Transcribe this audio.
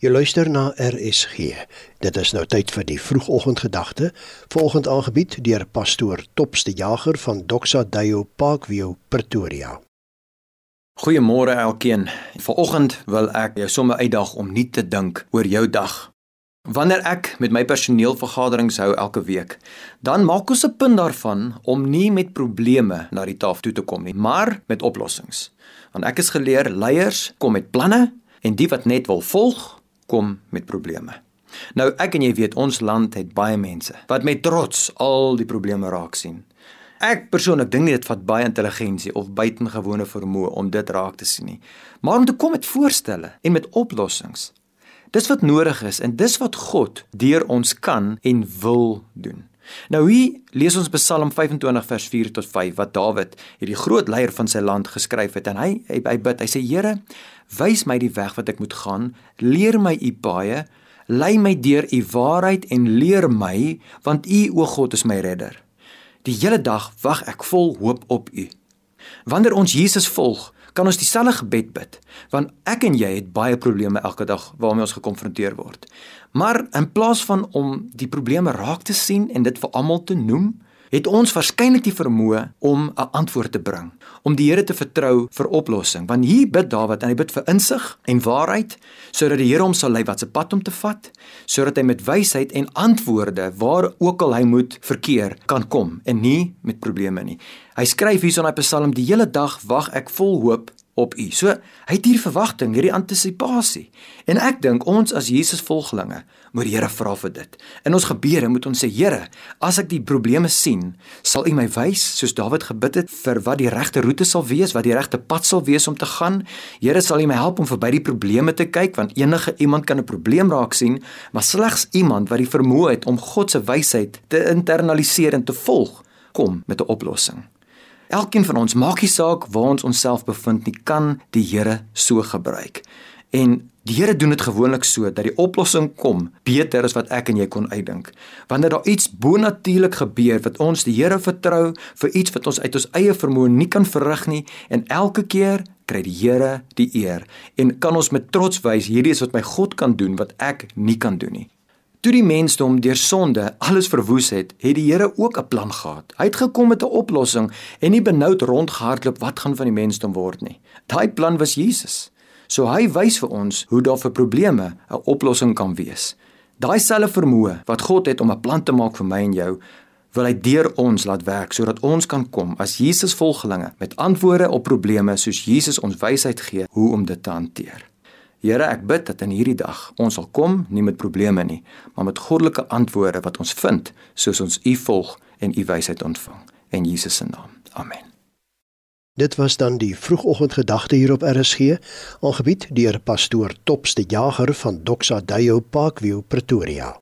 Jy luister na RSG. Dit is nou tyd vir die vroegoggendgedagte, volgend aangebied deur pastoor Topste Jager van Doxa Deo Parkview Pretoria. Goeiemôre elkeen. Vanoggend wil ek jou sommer uitdaag om nie te dink oor jou dag. Wanneer ek met my personeelvergaderings hou elke week, dan maak ons 'n punt daarvan om nie met probleme na die tafel toe te kom nie, maar met oplossings. Want ek is geleer leiers kom met planne en die wat net wil volg, kom met probleme. Nou ek en jy weet ons land het baie mense wat met trots al die probleme raak sien. Ek persoonlik dink nie dit vat baie intelligensie of buitengewone vermoë om dit raak te sien nie, maar om te kom met voorstelle en met oplossings. Dis wat nodig is en dis wat God deur ons kan en wil doen. Nou hier lees ons Psalm 25 vers 4 tot 5 wat Dawid, hierdie groot leier van sy land geskryf het en hy hy, hy bid, hy sê Here, wys my die weg wat ek moet gaan, leer my u paaie, lei my deur u waarheid en leer my want u o God is my redder. Die hele dag wag ek vol hoop op u. Wanneer ons Jesus volg, kan ons dieselfde gebed bid, want ek en jy het baie probleme elke dag waarmee ons gekonfronteer word. Maar in plaas van om die probleme raak te sien en dit vir almal te noem, het ons waarskynlik die vermoë om 'n antwoord te bring, om die Here te vertrou vir oplossing. Want hier bid Dawid en hy bid vir insig en waarheid sodat die Here hom sal lei wat se pad om te vat, sodat hy met wysheid en antwoorde waar ook al hy moet verkeer kan kom en nie met probleme nie. Hy skryf hierson in Psalm die hele dag wag ek vol hoop op u. So hy het hier verwagting, hierdie antisipasie. En ek dink ons as Jesus volgelinge moet die Here vra vir dit. In ons gebede moet ons sê Here, as ek die probleme sien, sal U my wys soos Dawid gebid het vir wat die regte roete sal wees, wat die regte pad sal wees om te gaan. Here, sal U my help om verby die probleme te kyk want enige iemand kan 'n probleem raak sien, maar slegs iemand wat die vermoë het om God se wysheid te internaliseer en te volg, kom met 'n oplossing. Elkeen van ons, maak nie saak waar ons onsself bevind nie, kan die Here so gebruik. En die Here doen dit gewoonlik so dat die oplossing kom beter as wat ek en jy kon uitdink. Wanneer daar iets bonatuurlik gebeur wat ons die Here vertrou vir iets wat ons uit ons eie vermoë nie kan verrig nie en elke keer kry die Here die eer en kan ons met trots wys hierdie is wat my God kan doen wat ek nie kan doen nie. Toe die mensdom deur sonde alles verwoes het, het die Here ook 'n plan gehad. Hy het gekom met 'n oplossing en nie benoud rondgehardloop wat gaan van die mensdom word nie. Daai plan was Jesus. So hy wys vir ons hoe daar vir probleme 'n oplossing kan wees. Daai selfe vermoë wat God het om 'n plan te maak vir my en jou, wil hy deur ons laat werk sodat ons kan kom as Jesus volgelinge met antwoorde op probleme soos Jesus ons wysheid gee hoe om dit te hanteer. Here, ek bid dat in hierdie dag ons sal kom nie met probleme nie, maar met goddelike antwoorde wat ons vind soos ons U volg en U wysheid ontvang in Jesus se naam. Amen. Dit was dan die vroegoggendgedagte hier op RSG, aangebied deur pastoor Topste Jager van Doxa Deo Parkview Pretoria.